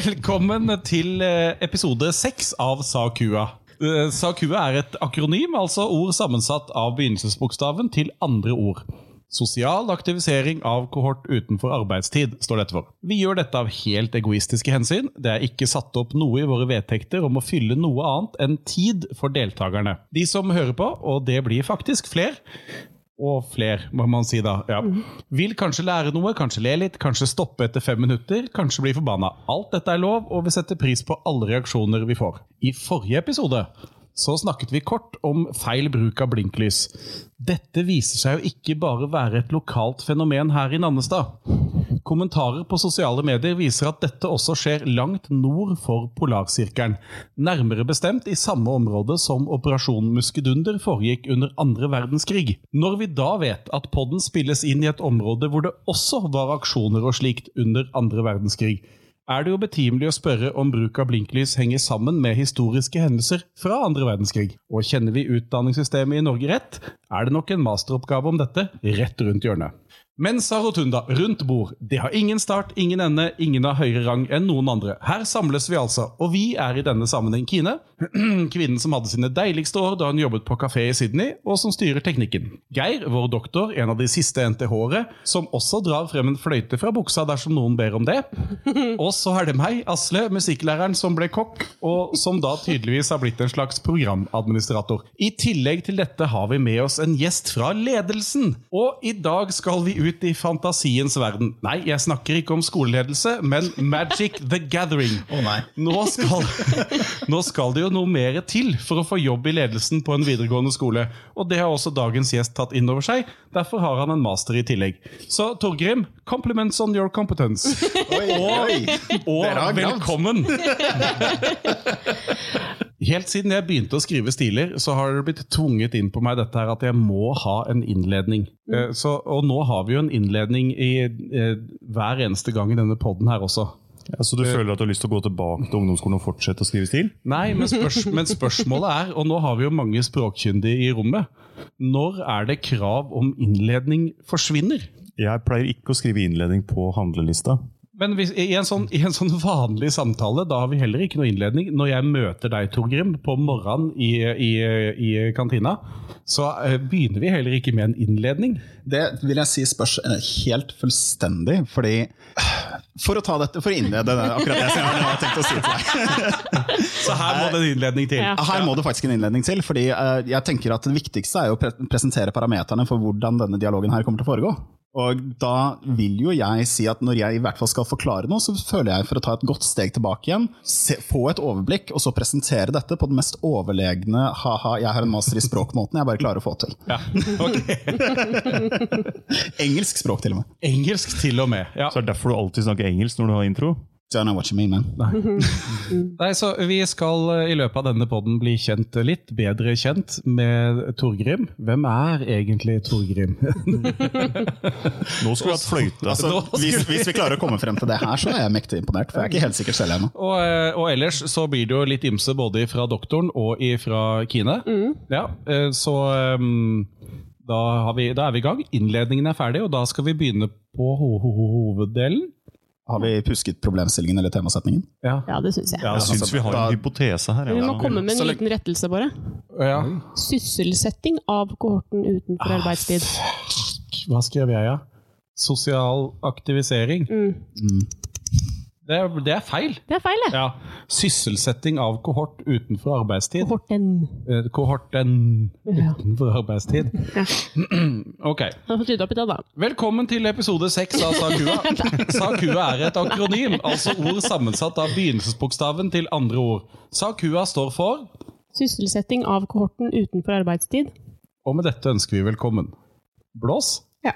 Velkommen til eh, episode seks av Sa kua. Eh, Sa kua er et akronym, altså ord sammensatt av begynnelsesbokstaven til andre ord. Sosial aktivisering av kohort utenfor arbeidstid, står dette for. Vi gjør dette av helt egoistiske hensyn. Det er ikke satt opp noe i våre vedtekter om å fylle noe annet enn tid for deltakerne. De som hører på, og det blir faktisk fler, og fler, må man si da. Ja. Vil kanskje lære noe, kanskje le litt, kanskje stoppe etter fem minutter, kanskje bli forbanna. Alt dette er lov, og vi setter pris på alle reaksjoner vi får. I forrige episode så snakket vi kort om feil bruk av blinklys. Dette viser seg jo ikke bare være et lokalt fenomen her i Nannestad. Kommentarer på sosiale medier viser at dette også skjer langt nord for polarsirkelen. Nærmere bestemt i samme område som Operasjon Muskedunder foregikk under andre verdenskrig. Når vi da vet at podden spilles inn i et område hvor det også var aksjoner og slikt under andre verdenskrig, er det jo betimelig å spørre om bruk av blinklys henger sammen med historiske hendelser fra andre verdenskrig. Og kjenner vi utdanningssystemet i Norge rett, er det nok en masteroppgave om dette rett rundt hjørnet. Mensa rotunda, rundt bord. Det har ingen start, ingen ende, ingen har høyere rang enn noen andre. Her samles vi altså, og vi er i denne sammenheng Kine, kvinnen som hadde sine deiligste år da hun jobbet på kafé i Sydney, og som styrer teknikken. Geir, vår doktor, en av de siste NTH-ere, som også drar frem en fløyte fra buksa dersom noen ber om det. Og så er det meg, Asle, musikklæreren som ble kokk, og som da tydeligvis har blitt en slags programadministrator. I tillegg til dette har vi med oss en gjest fra ledelsen, og i dag skal vi ut i fantasiens verden. Nei, jeg snakker ikke om skoleledelse, men Magic the Gathering. Nei. Nå skal, nå skal det jo noe mer til for å få jobb i ledelsen på en videregående skole. Og det har også dagens gjest tatt inn over seg. Derfor har han en master i tillegg. Så Torgrim, compliments on your competence. Oi, oi. Og velkommen! Helt siden jeg begynte å skrive stiler, så har det blitt tvunget inn på meg dette her at jeg må ha en innledning. Mm. Så, og nå har vi jo en innledning i eh, hver eneste gang i denne poden her også. Ja, så du føler at du har lyst til å gå tilbake til ungdomsskolen og fortsette å skrive stil? Nei, men, spørs, men spørsmålet er, og nå har vi jo mange språkkyndige i rommet, når er det krav om innledning forsvinner? Jeg pleier ikke å skrive innledning på handlelista. Men hvis, i, en sånn, I en sånn vanlig samtale da har vi heller ikke noe innledning. Når jeg møter deg, Torgrim, på morgenen i, i, i kantina, så eh, begynner vi heller ikke med en innledning. Det vil jeg si spørs eh, helt fullstendig, fordi For å ta dette, for å innlede det, akkurat det som jeg har tenkt å si til deg. Så her må det en innledning til. Ja. Her må det faktisk en innledning til, fordi eh, jeg tenker at det viktigste er å presentere parameterne for hvordan denne dialogen her kommer til å foregå. Og da vil jo jeg si at når jeg i hvert fall skal forklare noe, så føler jeg for å ta et godt steg tilbake igjen, se, få et overblikk, og så presentere dette på den mest overlegne ha-ha, jeg har en master i språk-måten jeg bare klarer å få til. Ja, ok. Engelsk språk, til og med. Engelsk til og med. Ja. Så er det derfor du alltid snakker engelsk når du har intro? Don't know what you mean, man. Nei, så Vi skal eh, i løpet av denne podden bli kjent litt bedre kjent med Torgrim. Hvem er egentlig Torgrim? Nå skulle vi hatt fløyte. Altså, hvis, hvis vi klarer å komme frem til det her, så er jeg mektig imponert. For jeg er ikke helt sikker selv ennå. Og, eh, og ellers så blir det jo litt ymse både fra doktoren og fra Kine. Ja, eh, så um, da, har vi, da er vi i gang. Innledningen er ferdig, og da skal vi begynne på ho ho ho hoveddelen. Har vi pusket problemstillingen eller temasetningen? Ja. Ja, det syns jeg. Ja, Jeg syns vi har en hypotese her. Vi må komme med en liten rettelse, bare. ja. Sysselsetting av kohorten utenfor arbeidstid. Hva skrev jeg, ja? Sosial aktivisering. Mm. Det, er, det er feil. Det er feil, det. Ja. Sysselsetting av kohort utenfor arbeidstid. Kohorten. Eh, Kohorten utenfor arbeidstid. Ja. Ok. Da opp i det, da. Velkommen til episode seks av Sakua. Sakua er et akronym, altså ord sammensatt av begynnelsesbokstaven til andre ord. Sakua står for, Sysselsetting av kohorten utenfor arbeidstid. og med dette ønsker vi velkommen. Blås. Ja.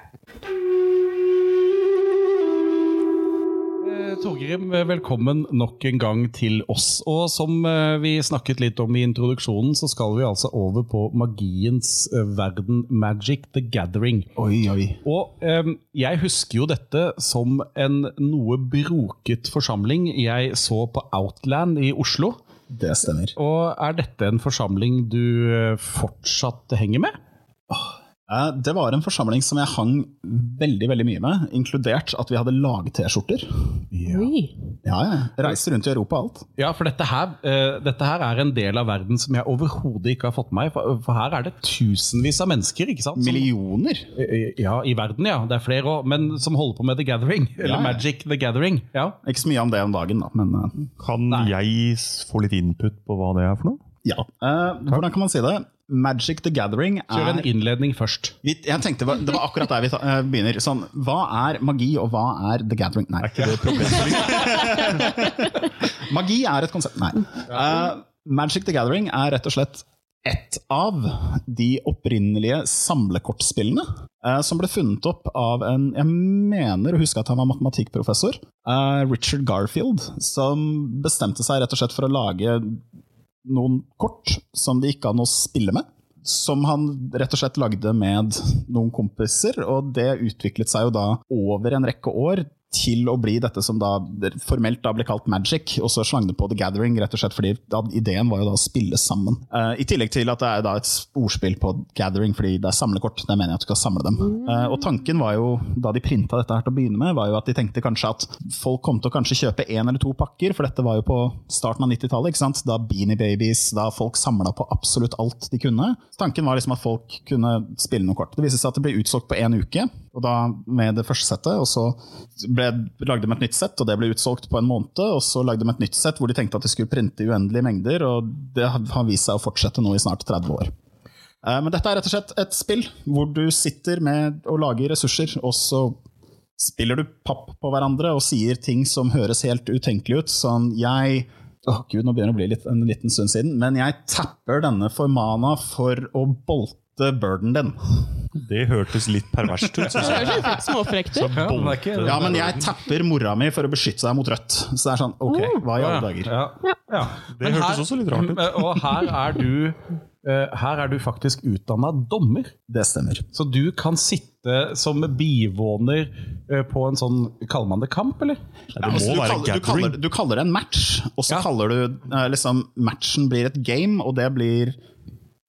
Torgrim, velkommen nok en gang til oss. Og som eh, vi snakket litt om i introduksjonen, så skal vi altså over på magiens eh, verden, Magic the Gathering. Oi, oi. Og em, jeg husker jo dette som en noe broket forsamling jeg så på Outland i Oslo. Det stemmer. Og er dette en forsamling du eh, fortsatt henger med? Eh, Det var en forsamling som jeg hang veldig veldig mye med, inkludert at vi hadde lag-T-skjorter. Ja. Ja, ja. Reiste rundt i Europa og alt. Ja, for dette her, eh, dette her er en del av verden som jeg overhodet ikke har fått med meg. For, for her er det tusenvis av mennesker, ikke sant? Som, Millioner. Eh, ja, i verden, ja. Det er flere òg. Men som holder på med The Gathering. Eller Ja, ja. Magic The Gathering. Ja. Ikke så mye om det om dagen, da, men eh, Kan jeg få litt input på hva det er for noe? ja. Eh, hvordan kan man si det? Magic the Gathering er Kjør en innledning først. vi, Jeg tenkte Det var akkurat der vi ta, eh, begynner. Sånn, hva er magi, og hva er the gathering? Nei. Er ikke det problemstilling? Magi er et konsept. Nei. Uh, Magic the Gathering er rett og slett ett av de opprinnelige samlekortspillene eh, som ble funnet opp av en Jeg mener å huske at han var matematikkprofessor. eh, Richard Garfield, som bestemte seg rett og slett for å lage noen kort som det gikk an å spille med. Som han rett og slett lagde med noen kompiser, og det utviklet seg jo da over en rekke år til å bli dette som da formelt da ble kalt Magic, og så slang det på The Gathering, rett og slett fordi da, ideen var jo da å spille sammen. Uh, I tillegg til at det er da et ordspill på Gathering, fordi det er samlekort. Det mener jeg at du skal samle dem. Uh, og tanken var jo, da de printa dette her til å begynne med, var jo at de tenkte kanskje at folk kom til å kanskje kjøpe én eller to pakker, for dette var jo på starten av 90-tallet, ikke sant? da Beanie Babies, da folk samla på absolutt alt de kunne. Tanken var liksom at folk kunne spille noen kort. Det viste seg at det ble utsolgt på én uke, og da med det første settet, og så ble, lagde de et nytt sett, og det ble utsolgt på en måned, og så lagde de et nytt sett hvor de tenkte at de skulle printe i uendelige mengder, og det har vist seg å fortsette nå i snart 30 år. Eh, Men dette er rett og slett et spill hvor du sitter med og lager ressurser, og så spiller du papp på hverandre og sier ting som høres helt utenkelig ut. Sånn jeg Åh gud, nå begynner det å bli litt, en liten stund siden, men jeg tapper denne for mana for å bolte burden din. Det hørtes litt perverst ut. synes jeg. høres småfrekt ut. Ja, men det Ja, men jeg tapper mora mi for å beskytte seg mot rødt. Så det er sånn, ok, hva i alle dager? Ja. Ja. Det hørtes også litt rart ut. Og her er du, eh, her er du faktisk utdanna dommer. Det stemmer. Så du kan sitte som bivåner eh, på en sånn Kaller man det kamp, eller? Det Altså, må du, være kaller, du, kaller, du kaller det en match, og så Ja. kaller du eh, liksom Matchen blir et game, og det blir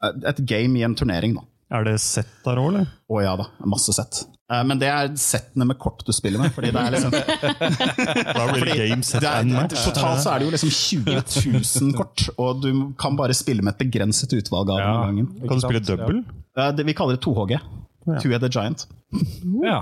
et game i en turnering, da. Er det sett der òg, eller? Å ja da, masse sett. Eh, Men det er settene med kort du spiller med. Fordi det er liksom Da blir det game set det er, and match. Totalt så er det jo liksom 20 000 kort, og du kan bare spille med et begrenset utvalg av Ja. om gangen. Kan du spille double? Ja. Vi kaller det 2HG. Two-headed giant. Ja.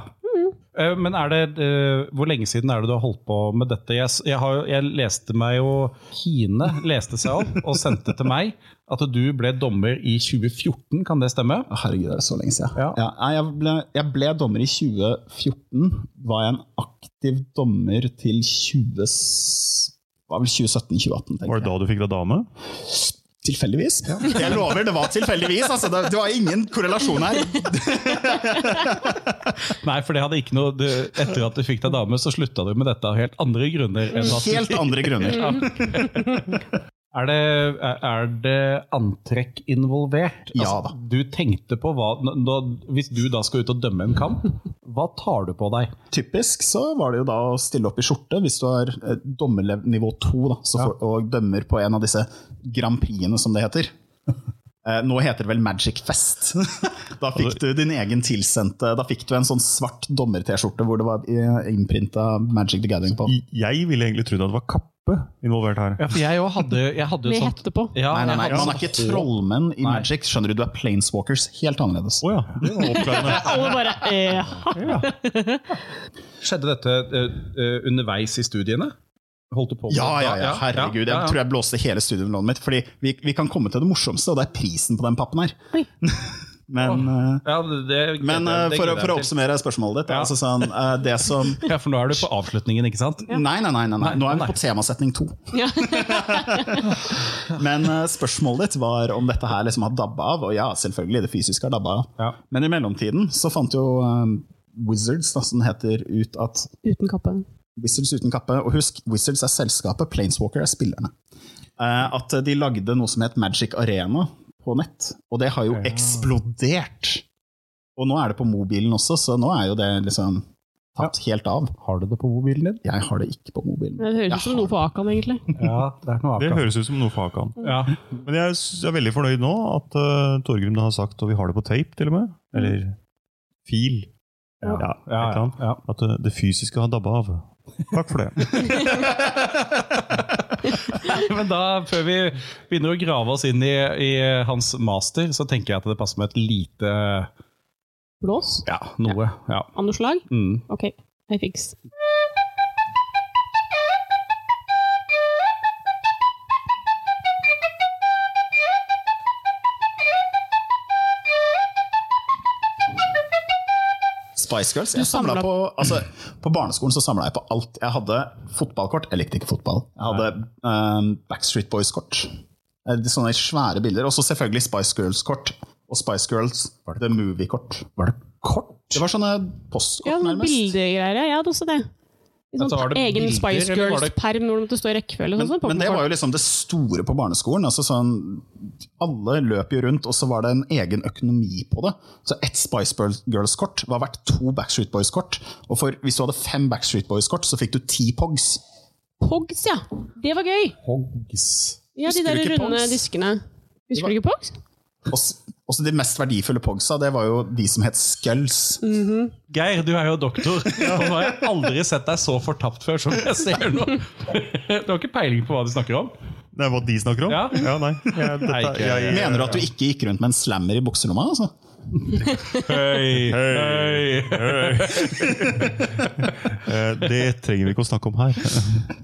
Eh, Men er det, eh, hvor lenge siden er det du har holdt på med dette? Jeg, jeg, har, jeg leste meg jo Kine leste seg opp og sendte til meg at du ble dommer i 2014, kan det stemme? Herregud, det er så lenge siden. Ja. Ja, jeg, ble, jeg ble dommer i 2014. Var jeg en aktiv dommer til 20... var vel 2017-2018, tenker Var det da du fikk deg dame? Tilfeldigvis. Jeg lover, det var tilfeldigvis. Altså, det, det var ingen korrelasjon her. Nei, for det hadde ikke noe du, Etter at du fikk deg dame, så slutta du med dette av helt andre grunner. Enn at du- Helt andre grunner. Er det, er- det antrekk involvert? Altså, Ja da. Du tenkte på hva da, Hvis du da skal ut og dømme en kamp, hva tar du på deg? Typisk så var det jo da å stille opp i skjorte hvis du har eh, dommernivå to da, så får, og dømmer på en av disse Grand Prixene, som det heter. Eh, Nå heter det vel Magic Fest. Da fikk du din egen tilsendte Da fikk du en sånn svart dommer-T-skjorte hvor det var eh, innprinta Magic the Gathering på. Jeg ville egentlig trodd at det var kappe involvert her. Ja, for jeg òg hadde, jeg hadde jo Med sånt hette på. ja, Nei, nei, nei, man er ikke trollmenn i Nei. Magic. Skjønner du, du er planeswalkers. Helt annerledes. Oh, ja, det var. Alle bare eh, Skjedde dette uh, underveis i studiene? Holdt du på med Ja, ja, ja, herregud. ja, ja. Jeg tror jeg blåste hele studielånet mitt. Fordi vi, vi kan komme til det morsomste, og det er prisen på den pappen her. Men, oh, Ja, det, det, men det- eh, det for, for å oppsummere spørsmålet ditt, Ja. altså sånn, det som Ja, For nå er du på avslutningen, ikke sant? Nei, nei, nei, nei, nei. nå er vi på temasetning to. ja. Men spørsmålet ditt var om dette her liksom har dabba av, og ja, selvfølgelig, det fysiske har dabba av. Ja. Men i mellomtiden så fant jo Wizards, da, som den heter, ut at Uten kappe. Wizards uten kappe, og husk, Wizards er selskapet, Planeswalker er spillerne. Eh, at de lagde noe som het Magic Arena på nett, og det har jo eksplodert. Og nå er det på mobilen også, så nå er jo det liksom tatt helt av. Har du det på mobilen din? Jeg har det ikke på mobilen. Det høres ut som noe på Akan, egentlig. Ja, det er noe Det høres ut som noe på Akan. Ja. Men jeg er veldig fornøyd nå at uh, Torgrim har sagt, og vi har det på tape til og med, Eller fil. Ja, Ja, ja, ja. At det, det fysiske har dabba av. Takk for det. Men da, før vi begynner å grave oss inn i, i hans master, så tenker jeg at det passer med et lite Blås? Ja, noe. Ja. Ja. noe slag? Mm. Ok, I fix. Spice Girls. Jeg samlet- på, altså, på barneskolen så samla jeg på alt. Jeg hadde fotballkort. Jeg likte ikke fotball. Jeg hadde um, Backstreet Boys-kort. Eh, Sånne svære bilder. Og så selvfølgelig Spice Girls-kort. Og Spice Girls The Movie-kort. Var det kort? Det var sånne postkort, Ja, nærmest. bildegreier. Jeg hadde også det. Sånn Altså, var egen bilder, Spice det- Girls-perm hvor du måtte stå i rekkefølge. Men, Sånn, sånn, men det var jo liksom det store på barneskolen. Altså sånn, alle løp jo rundt, og så var det en egen økonomi på det. Så ett Spice Girls-kort var verdt to Backstreet Boys-kort. Og for, hvis du hadde fem Backstreet Boys-kort, så fikk du ti Pogs. Pogs, ja! Det var gøy! Pogs. Ja, De der runde Pogs? diskene. Husker du ikke Pogs? Også de mest verdifulle Pogsa, det var jo de som het Skulls. Geir, du er jo doktor, og nå har jeg aldri sett deg så fortapt før som jeg ser nå. Du har ikke peiling på hva de snakker om? Det er hva de snakker om? Ja. nei. Jeg, dette, jeg, jeg, Mener du at du ikke gikk rundt med en slammer i bukselomma? Altså? Høy, hei, hei. det trenger vi ikke å snakke om her.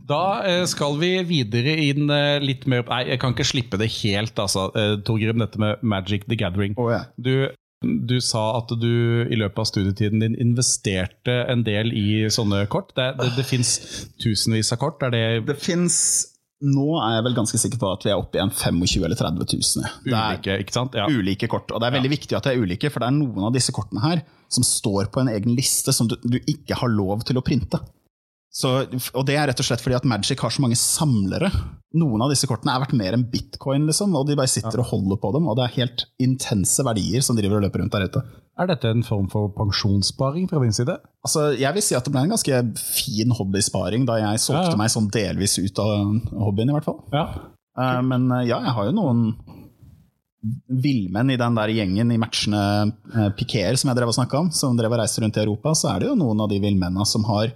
Da eh, skal vi videre inn eh, litt mer Nei, jeg kan ikke slippe det helt, altså. Eh, Torgrim, dette med Magic the Gathering. Oh, ja. Du, du sa at du i løpet av studietiden din investerte en del i sånne kort. Det, det, det fins tusenvis av kort. Er det Det fins Nå er jeg vel ganske sikker på at vi er oppe i en 25 eller 30 000. Det er ulike, ikke sant? Ja. ulike kort. Og det er veldig viktig at det er ulike, for det er noen av disse kortene her som står på en egen liste som du, du ikke har lov til å printe. Så, og det er rett og slett fordi at Magic har så mange samlere. Noen av disse kortene er verdt mer enn bitcoin, liksom, og de bare sitter og holder på dem. Og det er helt intense verdier som driver og løper rundt der ute. Er dette en form for pensjonssparing fra din side? Altså, jeg vil si at det ble en ganske fin hobbysparing da jeg solgte Ja, ja. meg sånn delvis ut av hobbyen, i hvert fall. Ja. Eh, Men eh, ja, jeg har jo noen villmenn i den der gjengen i matchene uh, Piquer som jeg drev og snakka om, som drev og reiste rundt i Europa, så er det jo noen av de villmennene som har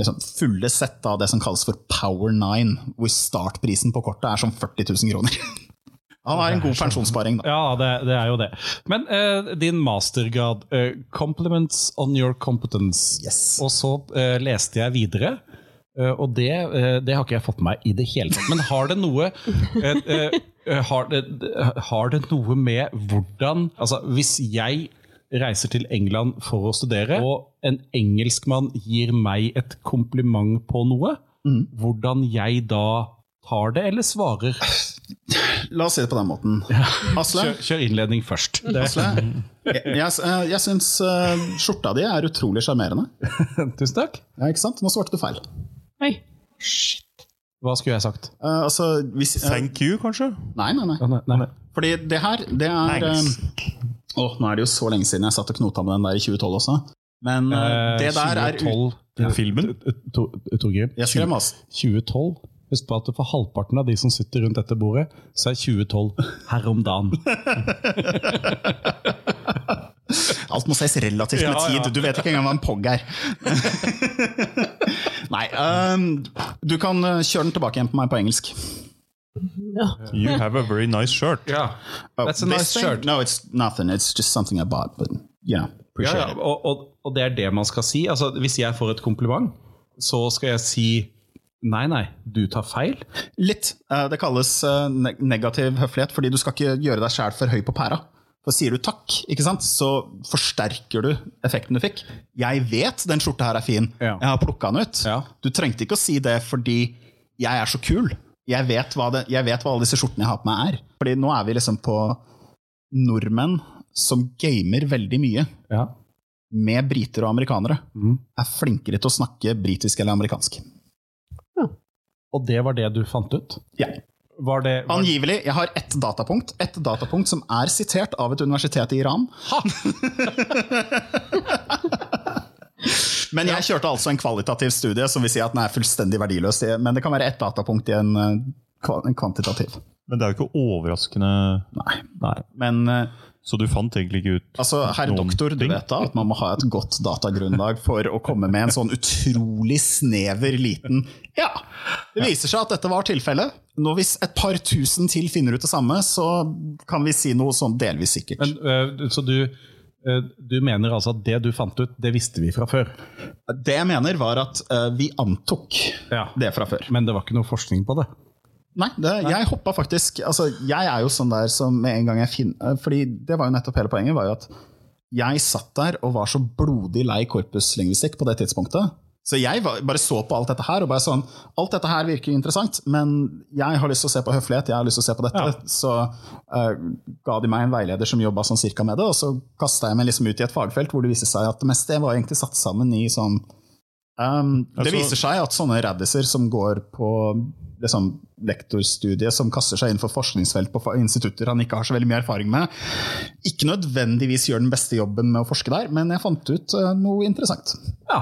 liksom fulle sett av det som kalles for Power Nine, hvor startprisen på kortet er sånn 40 000 kroner. Han har en god pensjonssparing, da. Ja, det, det er jo det. Men eh, din mastergrad, eh, 'Compliments on your competence', Yes. og så eh, leste jeg videre. eh, og det, eh, det har ikke jeg fått med meg i det hele tatt. Men har det noe eh, har, det, har det noe med hvordan Altså, hvis jeg reiser til England for å studere, og en engelskmann gir meg et kompliment på noe, hvordan jeg da tar det, eller svarer? La oss si det på den måten. Asle, Kjør, kjør innledning først. Det, Asle jeg, jeg, jeg syns eh, skjorta di er utrolig sjarmerende. tusen takk. Ja, ikke sant? Nå svarte du feil. Oi. Hva skulle jeg sagt? Uh, altså, hvis, uh, Thank you, kanskje? nei, nei, nei. Nei, nei. Fordi det her, det er Thanks. oh, Åh, Nå er det jo så lenge siden jeg satt og knota med den der i 2012 også. Men uh, det der er u- 2012. Filmen? To- Torgeir, Jeg skrev masse. 2012. Husk på at for halvparten av de som sitter rundt dette bordet, så er 2012 her om dagen. Alt må ses relativt med Ja, ja. tid. Du vet ikke engang hva en POG er. Nei, um, du kan eh, kjøre den tilbake igjen på meg på engelsk. You have a very nice shirt. Yeah, Oh, That's a this nice thing? shirt. No, it's nothing. It's just something I bought, but you know, ja, appreciate ja. it. Og, og, og det er det man skal si. Altså, hvis jeg får et kompliment, så skal jeg si nei, nei, du tar feil. Litt. Eh, Det kalles eh, negativ høflighet, fordi du skal ikke gjøre deg sjæl for høy på pæra. For sier du takk, ikke sant, så forsterker du effekten du fikk. Jeg vet den skjorta her er fin, Ja. jeg har plukka den ut. Ja. Du trengte ikke å si det fordi jeg er så kul. Jeg vet hva, det, jeg vet hva alle disse skjortene jeg har på meg er. Fordi nå er vi liksom på nordmenn som gamer veldig mye Ja. med briter og amerikanere. Mm. Er flinkere til å snakke britisk eller amerikansk. Og det var det du fant ut? Ja. Var det var, Angivelig. Jeg har ett datapunkt Et datapunkt som er sitert av et universitet i Iran. Men jeg kjørte altså en kvalitativ studie som vil si at den er fullstendig verdiløs. Men det kan være ett datapunkt i en, en kvantitativ. Men det er jo ikke overraskende Nei. Nei. Men eh, Så du fant egentlig ikke ut Altså, Herr doktor, du ting. vet da at man må ha et godt datagrunnlag for å komme med en sånn utrolig snever liten Ja, det viser seg at dette var tilfellet. Nå Hvis et par tusen til finner ut det samme, så kan vi si noe sånn delvis sikkert. Men, øh, så du, øh, du mener altså at det du fant ut, det visste vi fra før? det jeg mener, var at eh, vi antok Ja. det fra før. Men det var ikke noe forskning på det? Nei, det, jeg hoppa faktisk altså, Jeg er jo sånn der som med en gang jeg finner Fordi det var jo nettopp hele poenget, var jo at jeg satt der og var så blodig lei korpuslingvistikk på det tidspunktet. Så jeg var, bare så på alt dette her og bare sånn Alt dette her virker interessant, men jeg har lyst til å se på høflighet, jeg har lyst til å se på dette. Så uh, ga de meg en veileder som jobba sånn cirka med det, og så kasta jeg meg liksom ut i et fagfelt hvor det viste seg at det meste var egentlig satt sammen i sånn um, Det Altså- viser seg at sånne raddiser som går på liksom, lektorstudiet, som kaster seg inn for forskningsfelt på institutter han ikke har så veldig mye erfaring med, ikke nødvendigvis gjør den beste jobben med å forske der, men jeg fant ut uh, noe interessant. Ja.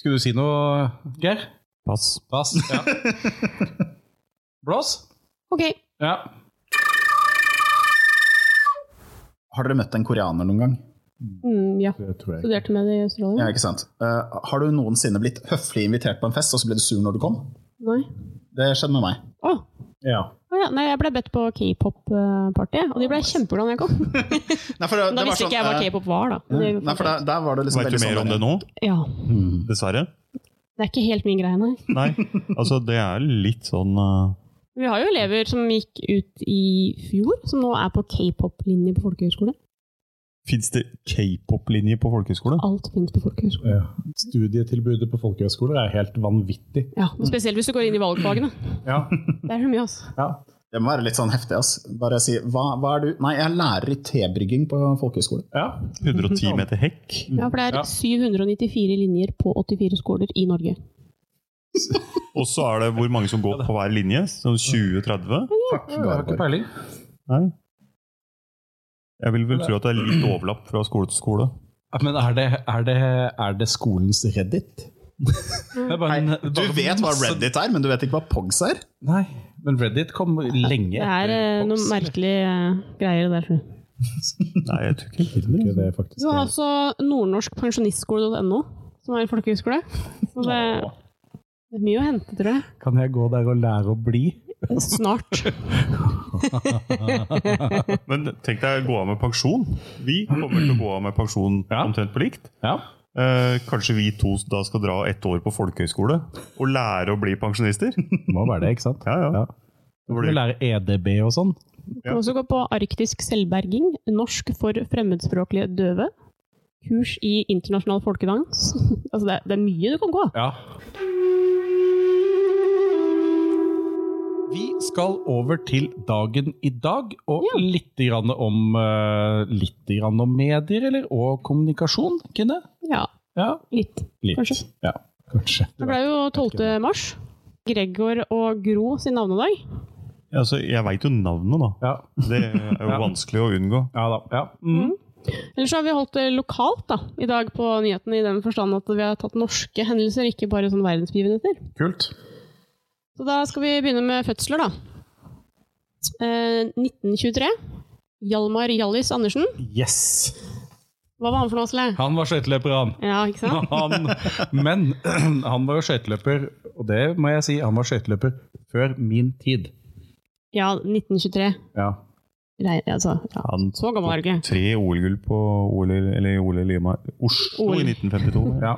Skulle du si noe, Geir? Pass. Pass? Ja. Blås? Ok, Ja. Har dere møtt en koreaner noen gang? Mm, ja. Det tror jeg. Studerte med det i Ja, ikke sant? Uh, har du noensinne blitt høflig invitert på en fest, og så ble du sur når du kom? Nei. Det skjedde med meg. Å, Ja. Oh, ja. Nei, jeg ble bedt på k-pop-party, og de ble kjempeglade når jeg kom. Nei, for det, Da det var visste sånn, ikke jeg hva eh, k-pop var, da. Det Nei, for der, der var det liksom Vet du mer sånn om det nå? Ja, Dessverre. det er ikke helt min greie, nei. Nei. Altså, det er litt sånn uh, Vi har jo elever som gikk ut i fjor, som nå er på k-pop-linje på folkehøyskole. Fins det k-pop-linje på folkehøyskole? Alt finnes på folkehøyskole. Ja. Studietilbudet på folkehøyskoler er helt vanvittig. Ja, Spesielt hvis du går inn i valgfagene. Ja. Det er mye, altså. ja. Det må være litt sånn heftig. ass. Bare si hva, hva er du? Nei, jeg er lærer i tebrygging på folkehøyskole. ja. 110 meter hekk? Ja, For det er 794 linjer på 84 skoler i Norge. Og så er det hvor mange som går på hver linje? Sånn 20-30? Jeg har ikke peiling. Nei. Jeg vil vel tro at det er litt overlapp fra skole til skole. Men er det, er det, er det skolens Reddit? Det er bare en- Du vet hva Reddit er, men du vet ikke hva Pogs er? Nei, men Reddit kom lenge Det er eh, etter noen merkelige eh, greier der. Nei, jeg tror ikke Jeg ikke det er faktisk Du har altså nordnorskpensjonistskole.no, som er en folkehøyskole. Så det, det er mye å hente, tror jeg. Kan jeg gå der og lære å bli? Snart. Men tenk deg å gå av med pensjon. Vi kommer til å gå av med pensjon Ja. omtrent på likt. Ja. Eh, kanskje vi to da skal dra ett år på folkehøyskole og lære å bli pensjonister? Må være det, ikke sant? Ja, ja. Ja. Du må lære EDB og sånn. Du kan også gå på arktisk selvberging, norsk for fremmedspråklige døve. Kurs i internasjonal folkedans. altså det, er- det er mye du kan gå. Ja. Vi skal over til dagen i dag, og Ja. litt, grann om, eh, litt grann om medier eller, og kommunikasjon. Kine? Ja, Ja, litt. litt. Kanskje. Ja, kanskje. Det ble jo 12. mars. Gregor og Gro sin navnedag. Ja, altså, jeg veit jo navnet, da. Ja, Det er jo Ja. vanskelig å unngå. ja da. Ja. Mm. Ellers har vi holdt det lokalt da, i dag på nyhetene, i den forstand at vi har tatt norske hendelser, ikke bare sånn verdensbegivenheter. Kult. Så da skal vi begynne med fødsler, da. Eh, 1923. Hjalmar Hjallis Andersen. Yes! Hva var han for noe, Asle? Han var skøyteløper, han. Ja, ikke sant? han. Men han var jo skøyteløper, og det må jeg si, han var skøyteløper før min tid. Ja, 1923. Ja. Nei, altså, ja. Han Så gammel er du ikke. Tre OL-gull på OL, eller OL Lima Oslo OL. i 1952. Ja.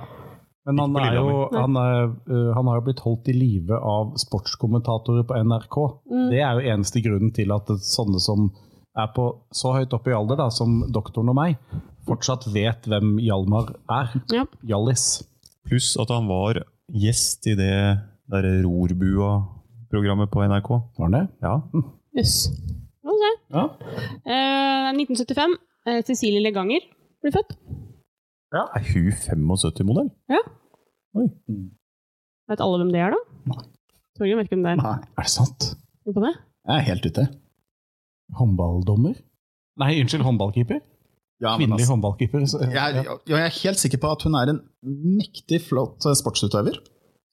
Men han, er jo, han, er, uh, han har jo blitt holdt i live av sportskommentatorer på NRK. Mm. Det er jo eneste grunnen til at sånne som er på så høyt oppe i alder da, som doktoren og meg, fortsatt vet hvem Hjalmar er. Ja. Hjallis. Pluss at han var gjest i det derre Rorbua-programmet på NRK. Var han det? Ja. Jøss. Mm. Yes. Okay. Ja. Uh, 1975. Uh, Cecilie Leganger blir født. Er hun 75-modell? Ja Vet alle hvem det er, da? Nei. Tror ikke hvem det er. Nei, Er det sant? På det. jeg er helt ute. Håndballdommer? Nei, unnskyld, håndballkeeper? Ja, men Kvinnelig altså, håndballkeeper. så- jeg, ja, jeg er helt sikker på at hun er en mektig flott eh, sportsutøver.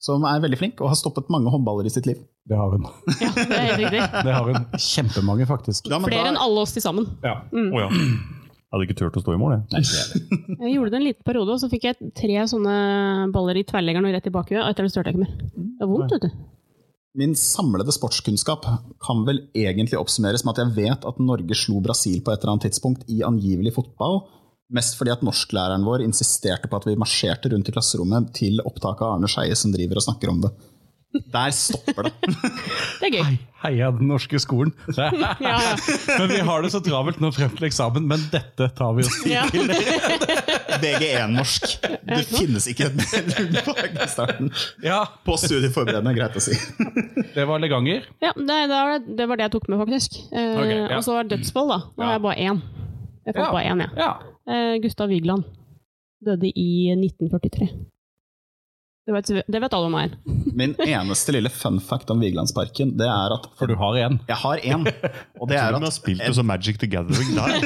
Som er veldig flink og har stoppet mange håndballer i sitt liv. Det har hun. Ja, det er. Det har hun kjempemange, faktisk. Ja, Flere da- enn alle oss til sammen. Ja. Å ja. Jeg hadde ikke turt å stå i mål, jeg. Jeg gjorde det en liten periode, og så fikk jeg tre sånne baller i tverrleggeren og rett i bakhuet, og etter det størte jeg ikke mer. Det var vondt, vet du. Min samlede sportskunnskap kan vel egentlig oppsummeres med at jeg vet at Norge slo Brasil på et eller annet tidspunkt i angivelig fotball. Mest fordi at norsklæreren vår insisterte på at vi marsjerte rundt i klasserommet til opptaket av Arne Skeie som driver og snakker om det. Der stopper det. Det er gøy. Hei, heia den norske skolen. Ja, ja. Men vi har det så travelt nå frem til eksamen, men dette tar vi oss tid Ja. til. VG1-norsk. Det finnes ikke et bedre fag i starten. Ja, På studieforberedende, greit å si. det var Leganger. ja det, det, var det, det var det jeg tok med, faktisk. Eh, okay, ja. Og så var det dødsfall, da. Nå har jeg bare én. Jeg fant Ja. bare én, jeg. Ja. Eh, Gustav Vigeland døde i 1943. Det vet, det vet alle om meg. Min eneste lille fun fact om Vigelandsparken, det er at For du har én. Jeg har én, og det er at, du har spilt det som Magic the Gathering der?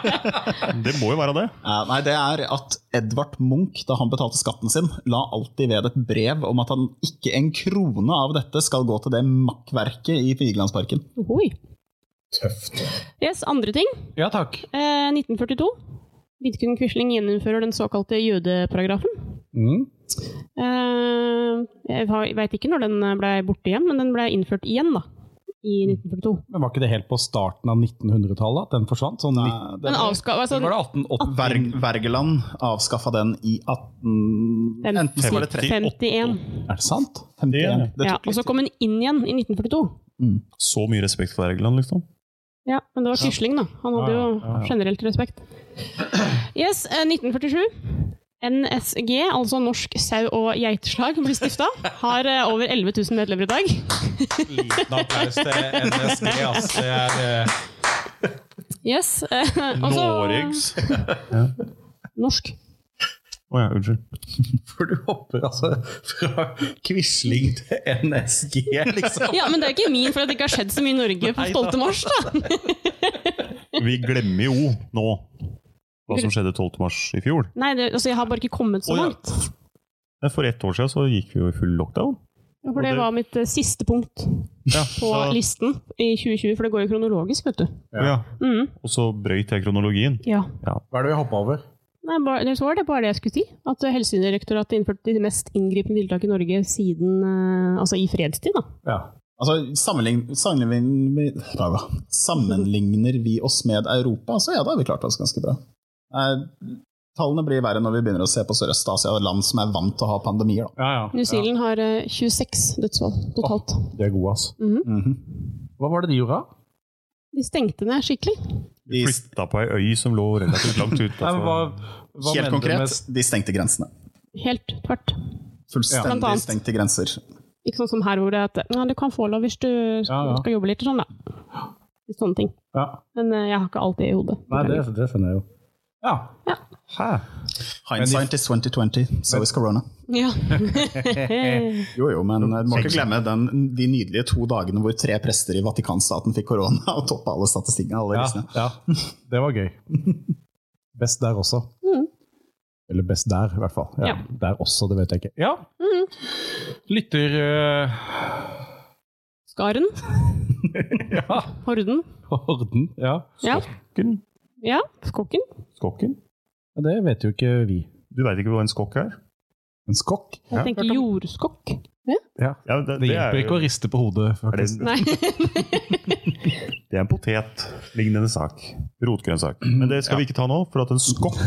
Det må jo være det. Nei, det er at Edvard Munch, da han betalte skatten sin, la alltid ved et brev om at han ikke en krone av dette skal gå til det makkverket i Vigelandsparken. Ohoi. Tøft. Yes, andre ting. Ja takk. Eh, 1942. Vidkun Quisling gjeninnfører den såkalte jødeparagrafen. Mm. Eh, jeg veit ikke når den ble borte igjen, men den ble innført igjen da, i 1942. Men var ikke det helt på starten av 1900-tallet at den forsvant? Sånn, Nei, det Den avska... Altså, var det 1880? Verg, Wergeland avskaffa den i 18... Fem- Enten så var det 30, 51. Er det sant? 51. Det Ja, og så kom den inn igjen i 1942. Så mye respekt for Wergeland, liksom. Ja, men det var Quisling, da. Han hadde jo generelt respekt. Yes, eh, 1947. NSG, altså Norsk sau- og geiteslag, blir stifta. Har uh, over 11 000 medlemmer i dag. Liten applaus til NSG, ass. Det er uh... Yes. Uh, også... Noregs. Norsk. Å ja, unnskyld. For du hopper altså fra Quisling til NSG, liksom. Ja, men det er ikke min for at det ikke har skjedd så mye i Norge på Nei da. stolte mars, da. Vi glemmer jo nå hva som skjedde 12. mars i fjor. Nei, det, altså jeg har bare ikke kommet så ja. langt. Men For ett år siden så gikk vi jo i full lockdown. Ja, For det det- var mitt uh, siste punkt Ja, på så, listen i 2020, for det går jo kronologisk, vet du. ja. Mm. Og så brøyt jeg kronologien. Ja. Hva er det vi hoppa over? Nei, bare, det var det bare det jeg skulle si. At eh, Helsedirektoratet innførte de mest inngripende tiltak i Norge siden uh, Altså i fredstid, da. Ja. Altså, sammenlign, sammenligner, vi, sammenligner vi oss med Europa, så ja, da har vi klart oss ganske bra. Eh, tallene blir verre når vi begynner å se på Sørøst-Asia, land som er vant til å ha pandemier. Da. Ja, ja. New Zealand har eh, 26 dødsfall totalt. De er gode, altså. Mm -hmm. Mm -hmm. Hva var det de gjorde? De stengte ned skikkelig. De flytta på ei øy som lå relativt langt ute. Nei, hva, hva Helt konkret, med- de stengte grensene. Helt tvert. Fullstendig ja. stengte grenser. Ikke sånn som her hvor det er at ja, du kan få lov hvis du skal, Ja, ja. skal jobbe litt og sånn, da. Sånne ting. Ja. Men eh, jeg har ikke alt det i hodet. Nei, det, det skjønner jeg jo. Ja. Hæ? Hindsight is 2020, so is corona. Ja. Jo, jo, men eh, du må ikke glemme den, de nydelige to dagene hvor tre prester i Vatikanstaten fikk korona og toppa alle statistikkene. Alle Ja, ja. Det var gøy. Best der også. Mm. Eller best der, i hvert fall. Ja, Ja. Der også, det vet jeg ikke. Ja. Mm. Lytter Uh... Skaren. Ja. Horden. Horden. Ja. Ja. Ja. Skokken. Skokken? Ja, Det vet jo ikke vi. Du veit ikke hva en skokk er? En skokk? Jeg Ja, tenker jordskokk. Ja. Ja, det, Det det, hjelper er, ikke å riste på hodet. er det, faktisk. Nei. det er en potet-lignende sak. Rotgrønnsak. Men det skal vi ikke ta nå, for at en skokk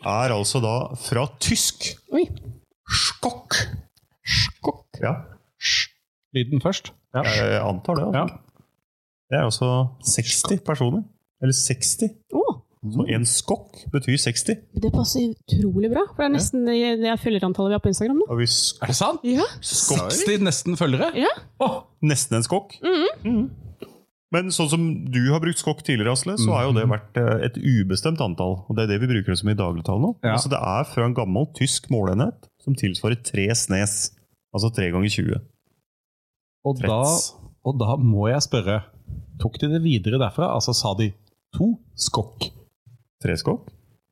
er altså da fra tysk. Oi. Skokk. Skokk. Ja, Lyden først. Ja. jeg antar det. Ja. Altså. Det er altså 60 personer. Eller 60. Oh. Så en skokk betyr 60. det passer utrolig bra. For det er nesten det, det er følgerantallet vi har på Instagram nå. Vi Er det sant? Ja. 60 nesten følgere? Ja. Åh, nesten en skokk. Mhm. Men sånn som du har brukt skokk tidligere, Asle, så har jo det vært eh, et ubestemt antall. Og det er det vi bruker det som i dagligtall nå. Ja. Altså det er fra en gammel tysk måleenhet som tilsvarer tre snes. Altså tre ganger 20. og, da, og da må jeg spørre Tok de det videre derfra? Altså sa de to skokk? Tre skokk?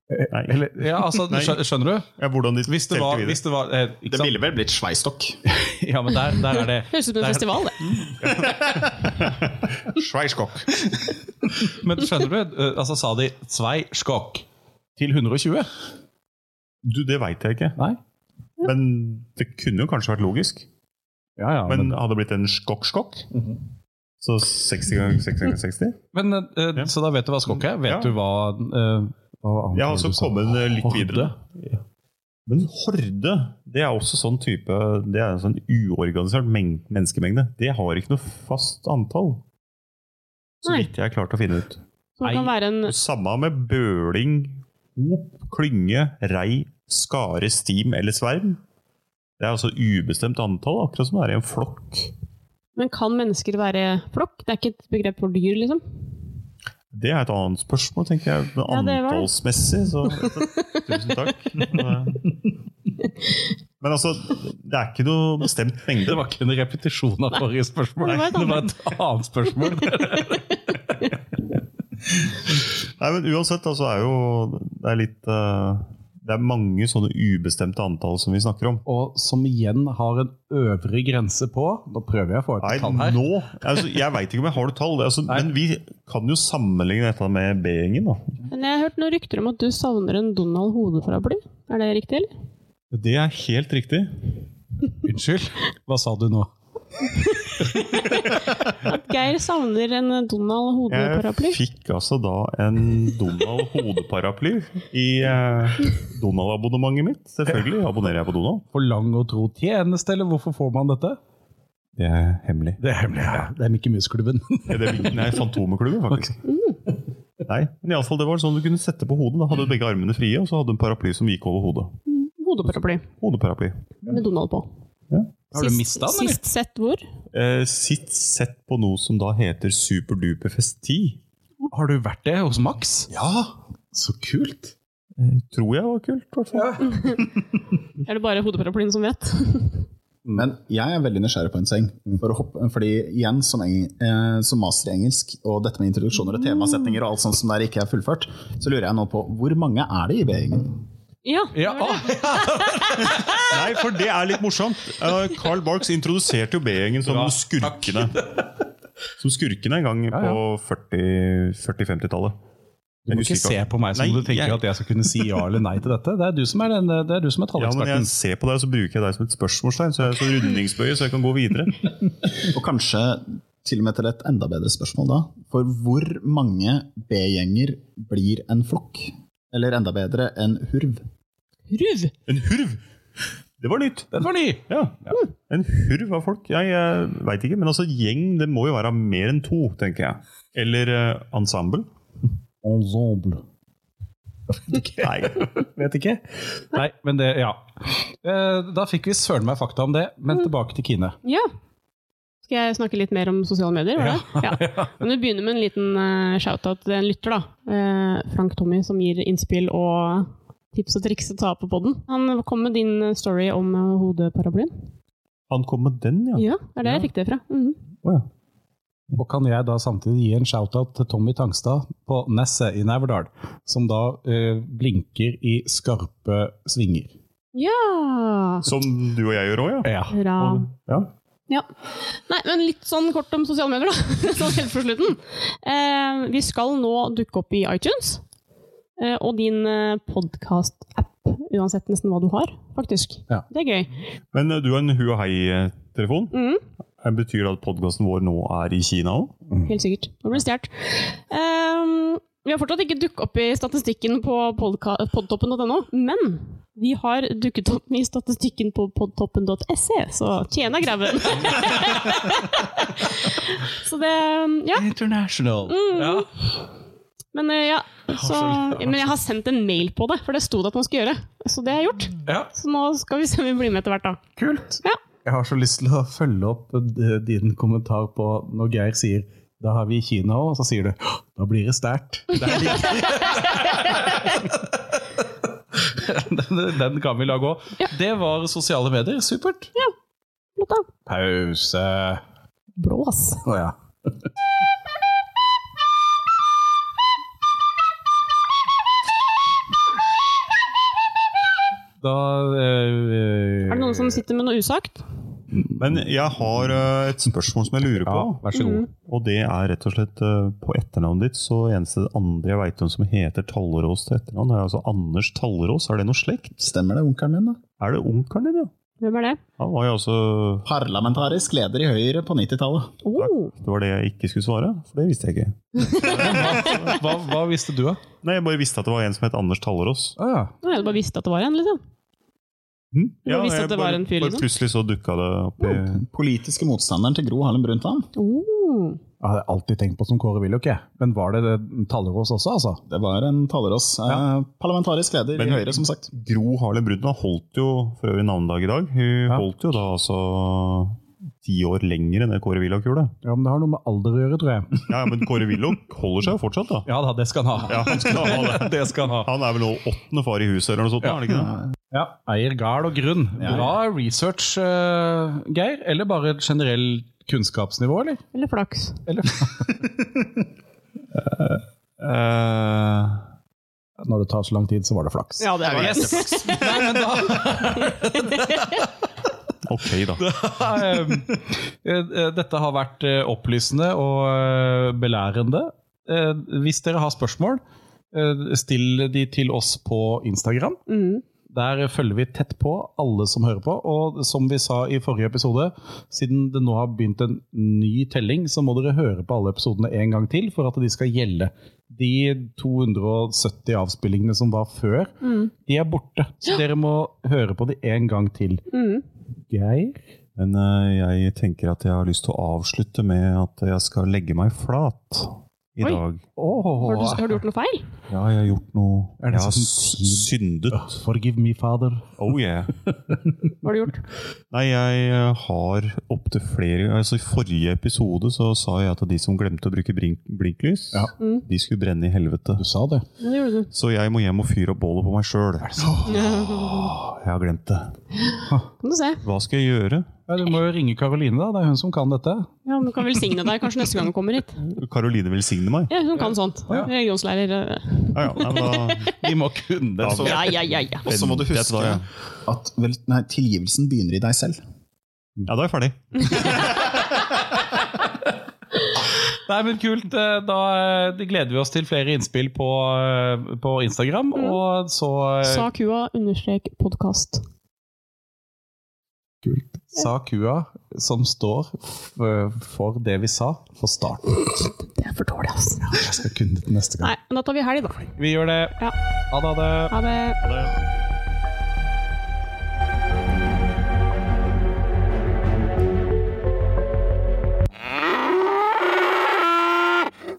Nei. Eller, ja, altså, Nei. skjønner du? Ja, hvordan de Hvis det var, videre. hvis det var eh, ikke Det ville vel blitt Sveistokk. Ja, men der, der er det Høres ut som en festival, det. Sveiskokk. Men skjønner du? eh, Altså sa de sveiskokk til 120? Du, det veit jeg ikke. Nei? Men det kunne jo kanskje vært logisk. Ja, ja, Men men, hadde det blitt en skokk-skokk? Så 60 ganger 60 ganger 60? men uh, Ja. Så da vet du hva skokk er? Vet Ja. du hva, uh, hva Jeg har sa? kommet litt videre. Horde. Men horde, det er også sånn type Det er en sånn uorganisert meng- menneskemengde. Det har ikke noe fast antall. Så vidt jeg har klart å finne ut. Så det kan Nei. være en Samme med bøling, hop, klynge, rei, skare, stim eller sverm. Det er altså ubestemt antall, akkurat som det er i en flokk. Men kan mennesker være flokk? Det er ikke et begrep for dyr, liksom? Det er et annet spørsmål, tenker jeg. Ja, det var det. Antallsmessig, så Tusen takk. Men altså, det er ikke noe bestemt mengde. Det var ikke en repetisjon av forrige spørsmål. Nei, det var et Det var et annet spørsmål. Nei, men uansett, altså er jo Det er litt eh, Det er mange sånne ubestemte antall som vi snakker om. Og som igjen har en øvre grense på Nå prøver jeg å få et Nei, tall her. nå altså, Jeg veit ikke om jeg har noe tall, altså, men vi kan jo sammenligne dette med B-gjengen. da. Men jeg har hørt noen rykter om at du savner en Donald hodeparaply. Er det riktig, eller? Det er helt riktig. Unnskyld, hva sa du nå? At Geir savner en Donald hodeparaply. Jeg fikk altså da en Donald hodeparaply i eh, Donald-abonnementet mitt. Selvfølgelig abonnerer jeg på Donald. For lang og tro tjeneste, eller hvorfor får man dette? Det er hemmelig. Det er hemmelig. Ja. Det er. Det er, nei, Fantomeklubben, faktisk. Nei, men i alle fall, Det var sånn du kunne sette på hodet. Da hadde du begge armene frie, og så hadde du en paraply som gikk over hodet. Hodeparaply Hodeparaply. med Donald på. Har du mista den, eller? Sist sett hvor? Eh, sitt sett på noe som da heter Superduperfest 10. Har du vært det hos Max? Ja! Så kult. Eh, tror jeg var kult, i hvert fall. Er det bare hodeparaplyen som vet? Men jeg er veldig nysgjerrig på en ting. For å hoppe, fordi igjen, som, eng, eh, som master i engelsk, og dette med introduksjoner og temasetninger og alt sånt som der ikke er fullført, så lurer jeg nå på hvor mange er det i B-gjengen? Ja. Ja, det det. Nei, for det er litt morsomt. Carl Barks introduserte jo B-gjengen som Bra, skurkene. Som skurkene en gang Ja, ja. på 40-50-tallet. Du må ikke se på meg som Nei, du tenker jeg- at jeg skal kunne si ja eller nei til dette. Det er du som er, den, det er, du som er Ja, men talleksperten. jeg ser på deg, og så bruker jeg deg som et spørsmålstegn, så jeg er så rundingsbøye, så jeg kan gå videre. Og kanskje til og med til et enda bedre spørsmål da. For hvor mange B-gjenger blir en flokk? Eller enda bedre, en hurv? Ruv! En hurv! Det var nytt. Den var ny! Ja. En hurv av folk. Jeg, jeg veit ikke, men altså gjeng det må jo være mer enn to, tenker jeg. Eller uh, ensemble. Ensemble. Nei. Vet ikke. Nei, men det, ja. Uh, Da fikk vi søren meg fakta om det, men tilbake til Kine. Ja. Skal jeg snakke litt mer om sosiale medier? Var det? Ja. Men vi begynner med en liten uh, shout-out til en lytter. da. Uh, Frank Tommy, som gir innspill og tips og triks å ta på podden. Han kom med din story om uh, hodeparaplyen. Han kom med den, ja. Ja, det er der jeg fikk det fra. Mm -hmm. oh, ja. Og kan jeg da samtidig gi en shout-out til Tommy Tangstad på Nesset i Neverdal, som da eh, blinker i skarpe svinger. Ja! Som du og jeg gjør òg, ja. Ja. Bra. ja. Ja. Nei, men litt sånn kort om sosiale medier, da. sånn helt for slutten. Eh, vi skal nå dukke opp i iTunes. Eh, og din eh, podkast-app, uansett nesten hva du har, faktisk. Ja. Det er gøy. Men eh, du har en hu og hei-telefon. Mm. Det Betyr det at podkasten vår nå er i Kina òg? Helt sikkert. Nå blir det stjålet. Um, vi har fortsatt ikke dukket opp i statistikken på podtoppen.no, men vi har dukket opp i statistikken på podtoppen.se, så tjena grabben! så det Ja. International. Ja. Men eh, ja, så, men jeg har sendt en mail på det, for det sto det at man skulle gjøre. Så det har jeg gjort. ja, Så nå skal vi se om vi blir med etter hvert, da. kult. Ja. Jeg har så lyst til å følge opp eh, din kommentar på når Geir sier da har vi Kina òg, og så sier du da blir det sterkt. Er den, den kan vi la gå. Ja. Det var sosiale medier. Supert. Ja. Pause. Blås. Å ja. Da eh, Er det noen som sitter med noe usagt? Men jeg har eh, et spørsmål som jeg lurer på. Ja, vær så god. Og det er rett og slett eh, på etternavnet ditt. Så eneste andre jeg veit om som heter Tallerås til etternavn, er altså Anders Tallerås. Er det noe slekt? Stemmer det, onkelen min? da? Er det onkelen din, ja? Hvem er det? Han var jo også Parlamentarisk leder i Høyre på 90-tallet. Oh, Det var det jeg ikke skulle svare, for det visste jeg ikke. Hva, hva visste du, da? Nei, Jeg bare visste at det var en som het Anders Tallerås. Ah, ja. Hadde jeg bare visst at det var en, liksom. Hm? jeg bare visste at det bare, var en fyr, bare liksom? Plutselig så dukka det opp i Politiske motstanderen til Gro Harlem Brundtland. Oh. Jeg har alltid tenkt på som Kåre Willoch, okay. Men var det, det Tallerås også, altså? Det var en Tallerås. Eh, parlamentarisk leder Men- i Høyre, som sagt. Gro Harlem Brundtland holdt jo for øvrig navnedag i dag. Hun Ja. holdt jo da altså ti år lenger enn det Kåre Willoch gjorde. Ja, men Det har noe med alder å gjøre, tror jeg. Ja, Men Kåre Willoch holder seg jo fortsatt, da. Ja da, det skal han ha. Ja, han skal ha det. det skal han ha. Han er vel nå åttende far i huset, eller noe sånt? Ja. er det ikke det? Ja, Eier gard og grunn. Bra research, uh, Geir. Eller bare generelt generell kunnskapsnivå, eller? Eller flaks. eller? Eh, Når det tar så lang tid, så var det flaks. Ja, det var det. flaks. Nei, men da ok, da. Eh, eh, Dette har vært opplysende og eh, belærende. Hvis dere har spørsmål, eh, still de til oss på Instagram. Mm. Der følger vi tett på alle som hører på. Og som vi sa i forrige episode, siden det nå har begynt en ny telling, så må dere høre på alle episodene en gang til for at de skal gjelde. De 270 avspillingene som var før, Mm. de er borte. Så dere må høre på de en gang til. Mm. Geir? Men eh, jeg tenker at jeg har lyst til å avslutte med at jeg skal legge meg flat i Oi. dag. Har, du, har du gjort noe feil? Ja, jeg har gjort noe Er det Jeg har sånn syndet. Forgive me, father. Oh yeah. Hva har du gjort? Nei, jeg eh, har opptil flere Altså I forrige episode så sa jeg at de som glemte å bruke blink, blinklys, Ja. Mm. de skulle brenne i helvete. Du sa det. Det du. Så jeg må hjem og fyre opp bålet på meg sjøl. Jeg har glemt det. Kan du se. Hva skal jeg gjøre? Ja, du må jo ringe Karoline, da. Det er hun som kan dette. Ja, Hun Du kan velsigne deg kanskje neste gang hun kommer hit. Karoline velsigne meg? Ja, Hun kan sånt. Ja. Religionslærer. eh. Ja, ja, nei, men da, vi må kunne det. Så. Ja, ja, ja. ja. Og så må du huske at vel, nei, tilgivelsen begynner i deg selv. ja, da er jeg ferdig. Nei, men kult. Eh, Da eh, gleder vi oss til flere innspill på, på Instagram. Og så Sa kua understrek podkast. Sa kua, som står for det vi sa, for starten. Det er for dårlig, altså. Jeg skal kunne det til neste gang. Nei, men da tar vi helg, da. Vi gjør det. Ja. Ha det. Ha det. Ha det. Ha det.